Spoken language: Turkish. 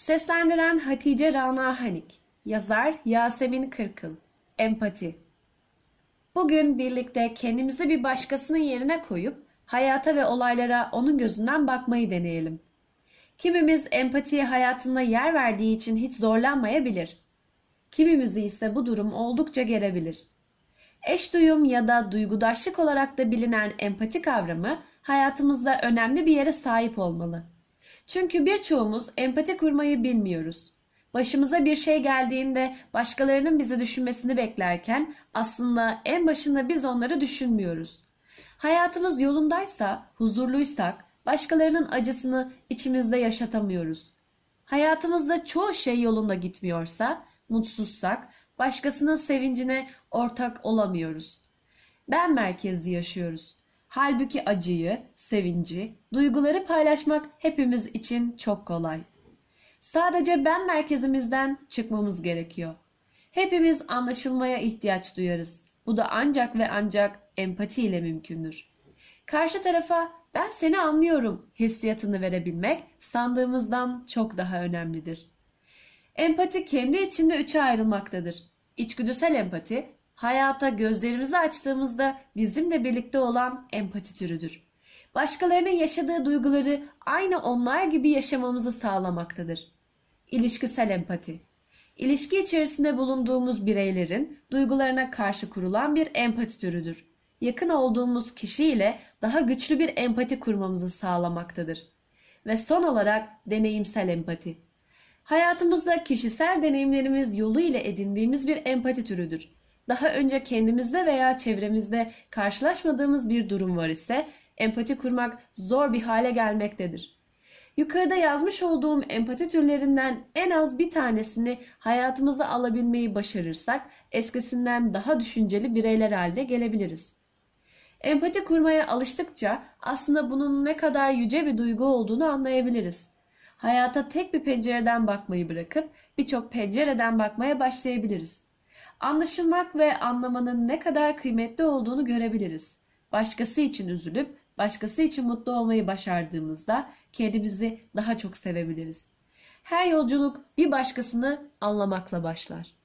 Seslendiren Hatice Rana Hanik Yazar Yasemin Kırkıl Empati Bugün birlikte kendimizi bir başkasının yerine koyup hayata ve olaylara onun gözünden bakmayı deneyelim. Kimimiz empatiye hayatında yer verdiği için hiç zorlanmayabilir. Kimimizi ise bu durum oldukça gerebilir. Eş duyum ya da duygudaşlık olarak da bilinen empati kavramı hayatımızda önemli bir yere sahip olmalı. Çünkü birçoğumuz empati kurmayı bilmiyoruz. Başımıza bir şey geldiğinde başkalarının bizi düşünmesini beklerken aslında en başında biz onları düşünmüyoruz. Hayatımız yolundaysa, huzurluysak başkalarının acısını içimizde yaşatamıyoruz. Hayatımızda çoğu şey yolunda gitmiyorsa, mutsuzsak başkasının sevincine ortak olamıyoruz. Ben merkezli yaşıyoruz. Halbuki acıyı, sevinci, duyguları paylaşmak hepimiz için çok kolay. Sadece ben merkezimizden çıkmamız gerekiyor. Hepimiz anlaşılmaya ihtiyaç duyarız. Bu da ancak ve ancak empati ile mümkündür. Karşı tarafa ben seni anlıyorum hissiyatını verebilmek sandığımızdan çok daha önemlidir. Empati kendi içinde üçe ayrılmaktadır. İçgüdüsel empati, hayata gözlerimizi açtığımızda bizimle birlikte olan empati türüdür. Başkalarının yaşadığı duyguları aynı onlar gibi yaşamamızı sağlamaktadır. İlişkisel empati. İlişki içerisinde bulunduğumuz bireylerin duygularına karşı kurulan bir empati türüdür. Yakın olduğumuz kişiyle daha güçlü bir empati kurmamızı sağlamaktadır. Ve son olarak deneyimsel empati. Hayatımızda kişisel deneyimlerimiz yolu ile edindiğimiz bir empati türüdür. Daha önce kendimizde veya çevremizde karşılaşmadığımız bir durum var ise empati kurmak zor bir hale gelmektedir. Yukarıda yazmış olduğum empati türlerinden en az bir tanesini hayatımıza alabilmeyi başarırsak eskisinden daha düşünceli bireyler haline gelebiliriz. Empati kurmaya alıştıkça aslında bunun ne kadar yüce bir duygu olduğunu anlayabiliriz. Hayata tek bir pencereden bakmayı bırakıp birçok pencereden bakmaya başlayabiliriz. Anlaşılmak ve anlamanın ne kadar kıymetli olduğunu görebiliriz. Başkası için üzülüp başkası için mutlu olmayı başardığımızda kendimizi daha çok sevebiliriz. Her yolculuk bir başkasını anlamakla başlar.